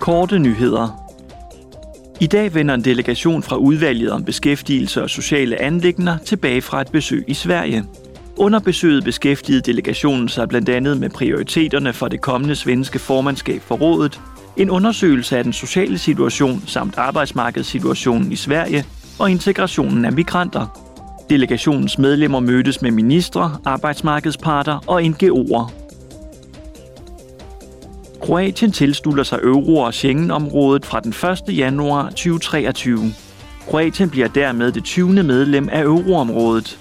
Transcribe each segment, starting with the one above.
Korte nyheder. I dag vender en delegation fra udvalget om beskæftigelse og sociale anlægner tilbage fra et besøg i Sverige. Under besøget beskæftigede delegationen sig blandt andet med prioriteterne for det kommende svenske formandskab for rådet, en undersøgelse af den sociale situation samt arbejdsmarkedssituationen i Sverige og integrationen af migranter. Delegationens medlemmer mødtes med ministre, arbejdsmarkedsparter og NGO'er. Kroatien tilslutter sig euro- og Schengen-området fra den 1. januar 2023. Kroatien bliver dermed det 20. medlem af euroområdet.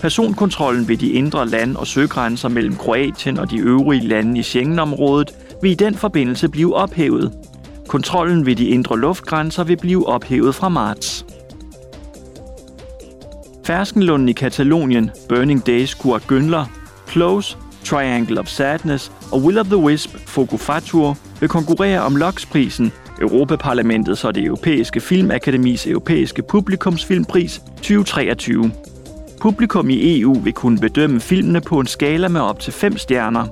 Personkontrollen ved de indre land- og søgrænser mellem Kroatien og de øvrige lande i Schengen-området vil i den forbindelse blive ophævet. Kontrollen ved de indre luftgrænser vil blive ophævet fra marts. Ferskenlunden i Katalonien, Burning Days Kurt Gündler, Close, Triangle of Sadness og Will of the Wisp Fogo vil konkurrere om Lux-prisen, Europaparlamentets og det europæiske filmakademis europæiske publikumsfilmpris 2023. Publikum i EU vil kunne bedømme filmene på en skala med op til 5 stjerner.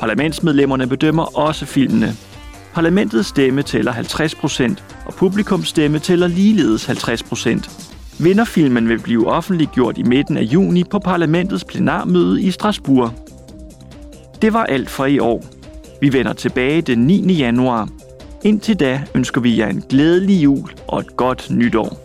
Parlamentsmedlemmerne bedømmer også filmene. Parlamentets stemme tæller 50%, og publikums stemme tæller ligeledes 50%. Vinderfilmen vil blive offentliggjort i midten af juni på parlamentets plenarmøde i Strasbourg. Det var alt for i år. Vi vender tilbage den 9. januar. Indtil da ønsker vi jer en glædelig jul og et godt nytår.